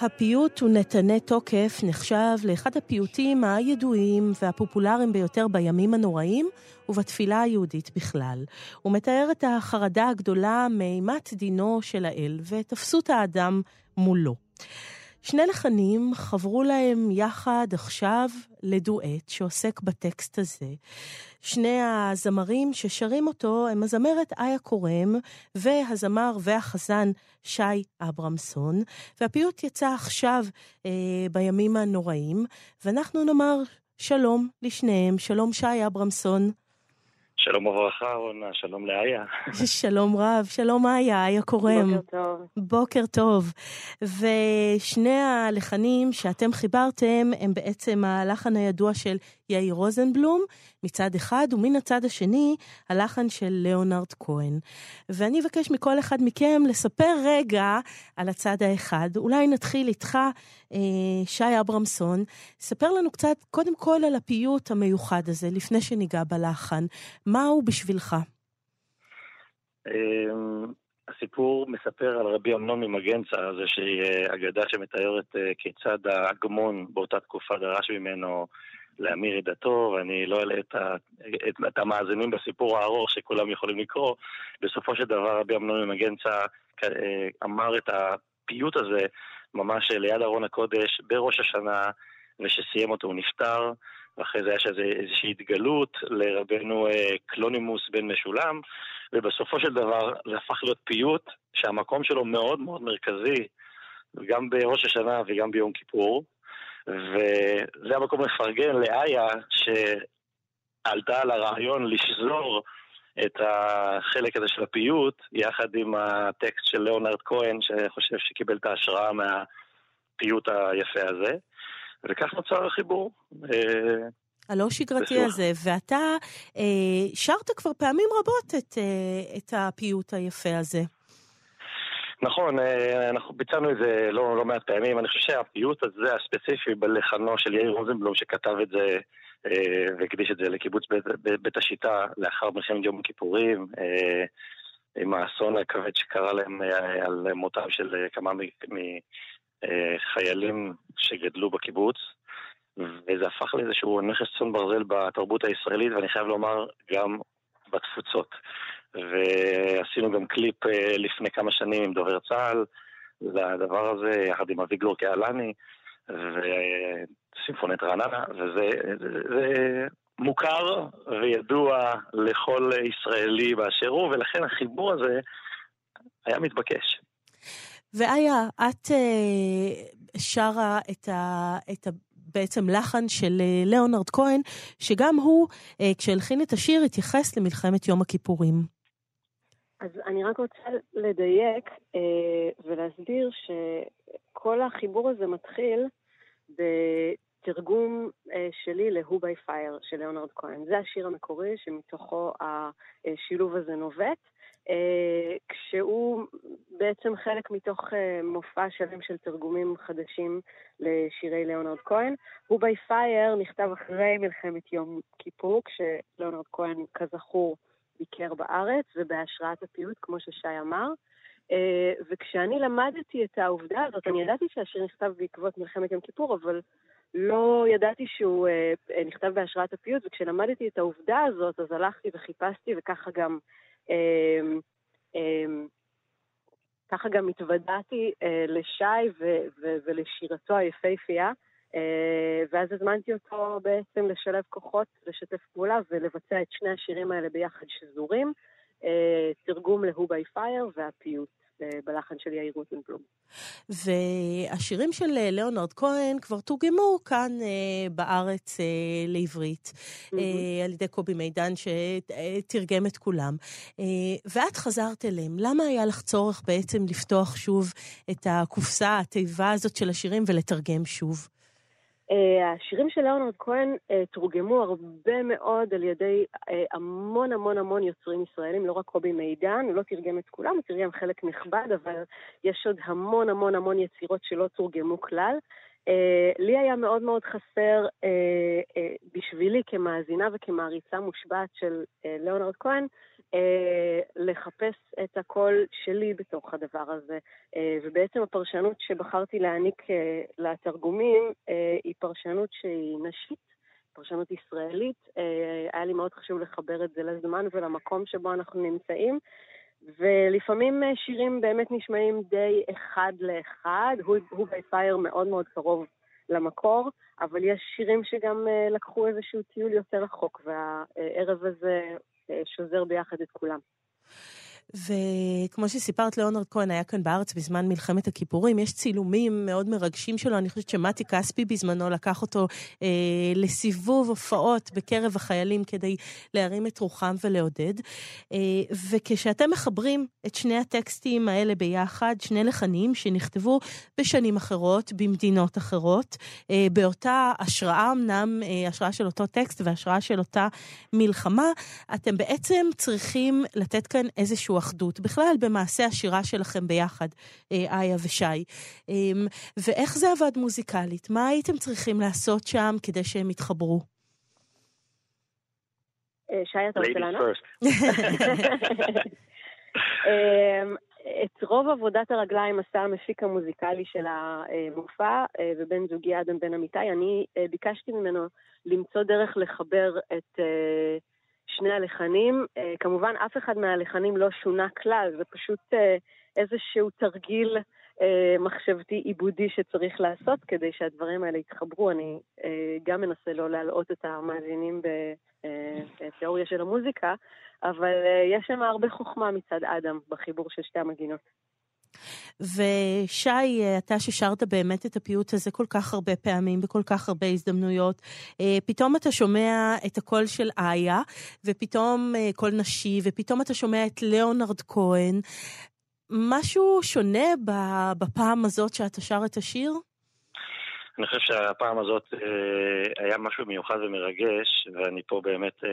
הפיוט ונתני תוקף נחשב לאחד הפיוטים הידועים והפופולריים ביותר בימים הנוראים ובתפילה היהודית בכלל. הוא מתאר את החרדה הגדולה מאימת דינו של האל ואת אפסות האדם מולו. שני לחנים חברו להם יחד עכשיו לדואט שעוסק בטקסט הזה. שני הזמרים ששרים אותו הם הזמרת איה קורם והזמר והחזן שי אברמסון, והפיוט יצא עכשיו אה, בימים הנוראים, ואנחנו נאמר שלום לשניהם, שלום שי אברמסון. שלום וברכה, רונה, שלום לאיה. שלום רב, שלום איה, איה קורם. בוקר טוב. בוקר טוב. ושני הלחנים שאתם חיברתם הם בעצם הלחן הידוע של יאיר רוזנבלום מצד אחד, ומן הצד השני הלחן של ליאונרד כהן. ואני אבקש מכל אחד מכם לספר רגע על הצד האחד. אולי נתחיל איתך, אה, שי אברמסון. ספר לנו קצת, קודם כל על הפיוט המיוחד הזה, לפני שניגע בלחן. מה הוא בשבילך? אמ, הסיפור מספר על רבי אמנון ממגנצה, זה שהיא אה, אגדה שמתארת אה, כיצד ההגמון באותה תקופה דרש ממנו להמיר את דתו, ואני לא אעלה את, את, את המאזינים בסיפור הארוך שכולם יכולים לקרוא. בסופו של דבר רבי אמנון ממגנצה אה, אמר את הפיוט הזה ממש ליד ארון הקודש בראש השנה, וכשסיים אותו הוא נפטר. ואחרי זה יש איזו, איזושהי התגלות לרבנו אה, קלונימוס בן משולם, ובסופו של דבר זה הפך להיות פיוט שהמקום שלו מאוד מאוד מרכזי, גם בראש השנה וגם ביום כיפור, וזה המקום לפרגן לאיה שעלתה על הרעיון לשזור את החלק הזה של הפיוט, יחד עם הטקסט של ליאונרד כהן, שחושב שקיבל את ההשראה מהפיוט היפה הזה. וכך נוצר החיבור. אה, הלא שגרתי הזה, ואתה אה, שרת כבר פעמים רבות את, אה, את הפיוט היפה הזה. נכון, אה, אנחנו ביצענו את זה לא, לא מעט פעמים. אני חושב שהפיוט הזה הספציפי בלחנו של יאיר רוזנבלום, שכתב את זה אה, והקדיש את זה לקיבוץ בית, בית, השיטה לאחר מלחמת יום הכיפורים, אה, עם האסון הכבד שקרה להם על מותם של כמה מחיילים שגדלו בקיבוץ. וזה הפך לאיזשהו נכס צאן ברזל בתרבות הישראלית, ואני חייב לומר, גם בתפוצות. ועשינו גם קליפ אה, לפני כמה שנים עם דובר צה"ל לדבר הזה, יחד עם אביגלור קהלני וסימפונט רעננה, וזה זה, זה מוכר וידוע לכל ישראלי באשר הוא, ולכן החיבור הזה היה מתבקש. ואיה, את אה, שרה את, ה, את ה, בעצם לחן של אה, ליאונרד כהן, שגם הוא, כשהלחין את השיר, התייחס למלחמת יום הכיפורים. אז אני רק רוצה לדייק אה, ולהסביר שכל החיבור הזה מתחיל בתרגום אה, שלי ל-Who by Fire של ליאונרד כהן. זה השיר המקורי שמתוכו השילוב הזה נובט. אה, כשהוא בעצם חלק מתוך אה, מופע שלם של תרגומים חדשים לשירי ליאונרד כהן. הוא בי פייר נכתב אחרי מלחמת יום כיפור, כשליאונרד כהן, כזכור, ביקר בארץ, ובהשראת הפיוט, כמו ששי אמר. וכשאני למדתי את העובדה הזאת, אני ידעתי שהשיר נכתב בעקבות מלחמת יום כיפור, אבל לא ידעתי שהוא נכתב בהשראת הפיוט, וכשלמדתי את העובדה הזאת, אז הלכתי וחיפשתי, וככה גם... ככה גם התוודעתי אה, לשי ולשירתו היפהפייה, אה, ואז הזמנתי אותו בעצם לשלב כוחות, לשתף פעולה ולבצע את שני השירים האלה ביחד שזורים, אה, תרגום ל-Who by Fire והפיוט. בלחן של יאיר רוטנבלום. והשירים של אה, ליאונרד כהן כבר תורגמו כאן אה, בארץ אה, לעברית, mm-hmm. אה, על ידי קובי מידן שתרגם את כולם. אה, ואת חזרת אליהם. למה היה לך צורך בעצם לפתוח שוב את הקופסה, התיבה הזאת של השירים ולתרגם שוב? אה, השירים של ליאונרד כהן אה, תורגמו הרבה מאוד על ידי אה, המון המון המון יוצרים ישראלים, לא רק קובי מידן, הוא לא תרגם את כולם, הוא תרגם חלק נכבד, אבל יש עוד המון המון המון יצירות שלא תורגמו כלל. לי היה מאוד מאוד חסר בשבילי כמאזינה וכמעריצה מושבעת של ליאונרד כהן, אה, לחפש את הקול שלי בתוך הדבר הזה. אה, ובעצם הפרשנות שבחרתי להעניק אה, לתרגומים אה, היא פרשנות שהיא נשית, פרשנות ישראלית. אה, היה לי מאוד חשוב לחבר את זה לזמן ולמקום שבו אנחנו נמצאים. ולפעמים אה, שירים באמת נשמעים די אחד לאחד, הוא fire מאוד מאוד קרוב למקור, אבל יש שירים שגם uh, לקחו איזשהו טיול יותר רחוק, והערב הזה אה, שוזר ביחד את כולם. וכמו שסיפרת, ליאונרד כהן היה כאן בארץ בזמן מלחמת הכיפורים. יש צילומים מאוד מרגשים שלו. אני חושבת שמתי כספי בזמנו לקח אותו אה, לסיבוב הופעות בקרב החיילים כדי להרים את רוחם ולעודד. אה, וכשאתם מחברים את שני הטקסטים האלה ביחד, שני לחנים שנכתבו בשנים אחרות, במדינות אחרות, אה, באותה השראה, אמנם אה, השראה של אותו טקסט והשראה של אותה מלחמה, אתם בעצם צריכים לתת כאן איזשהו אחדות, בכלל במעשה השירה שלכם ביחד, אה, איה ושי. אמ, ואיך זה עבד מוזיקלית? מה הייתם צריכים לעשות שם כדי שהם יתחברו? אה, שי, אתה רוצה לענות? אמ, את רוב עבודת הרגליים עשה המפיק המוזיקלי של המופע, אה, ובן זוגי אדם בן אמיתי. אני ביקשתי ממנו למצוא דרך לחבר את שני הלחנים. אה, כמובן, אף אחד מהלחנים לא שונה כלל, זה פשוט אה, איזשהו תרגיל אה, מחשבתי עיבודי שצריך לעשות כדי שהדברים האלה יתחברו. אני גם מנסה לא להלאות את המאזינים בתיאוריה של המוזיקה, אבל יש שם הרבה חוכמה מצד אדם בחיבור של שתי המגינות. ושי, אתה ששרת באמת את הפיוט הזה כל כך הרבה פעמים, בכל כך הרבה הזדמנויות, אה, פתאום אתה שומע את הקול של איה, ופתאום אה, קול נשי, ופתאום אתה שומע את ליאונרד כהן. משהו שונה בפעם הזאת שאתה שר את השיר? אני חושב שהפעם הזאת אה, היה משהו מיוחד ומרגש, ואני פה באמת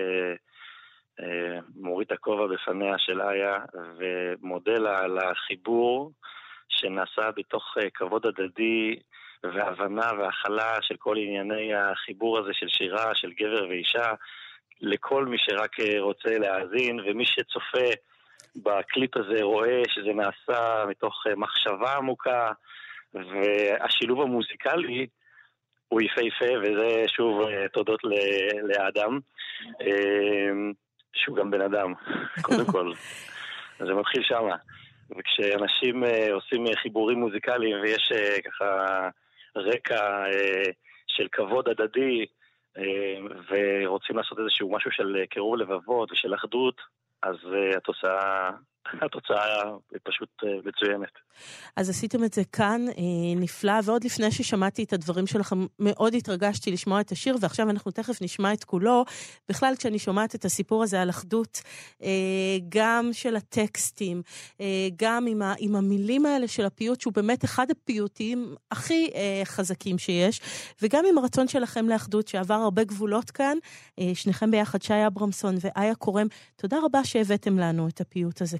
מוריד את הכובע בפניה של איה ומודה לה על החיבור שנעשה בתוך אה, כבוד הדדי והבנה והכלה של כל ענייני החיבור הזה של שירה, של גבר ואישה, לכל מי שרק אה, רוצה להאזין, ומי שצופה בקליפ הזה רואה שזה נעשה מתוך מחשבה עמוקה, והשילוב המוזיקלי הוא יפהפה, וזה שוב תודות לאדם. שהוא גם בן אדם, קודם כל. זה מתחיל שמה. וכשאנשים uh, עושים uh, חיבורים מוזיקליים ויש uh, ככה רקע uh, של כבוד הדדי uh, ורוצים לעשות איזשהו משהו של קירוב לבבות ושל אחדות, אז uh, התוצאה התוצאה פשוט אה, מצוינת. אז עשיתם את זה כאן, אה, נפלא, ועוד לפני ששמעתי את הדברים שלכם, מאוד התרגשתי לשמוע את השיר, ועכשיו אנחנו תכף נשמע את כולו. בכלל, כשאני שומעת את הסיפור הזה על אחדות, אה, גם של הטקסטים, גם עם המילים האלה של הפיוט, שהוא באמת אחד הפיוטים הכי חזקים שיש, וגם עם הרצון שלכם לאחדות, שעבר הרבה גבולות כאן, שניכם ביחד, שי אברמסון ואיה קורם, תודה רבה שהבאתם לנו את הפיוט הזה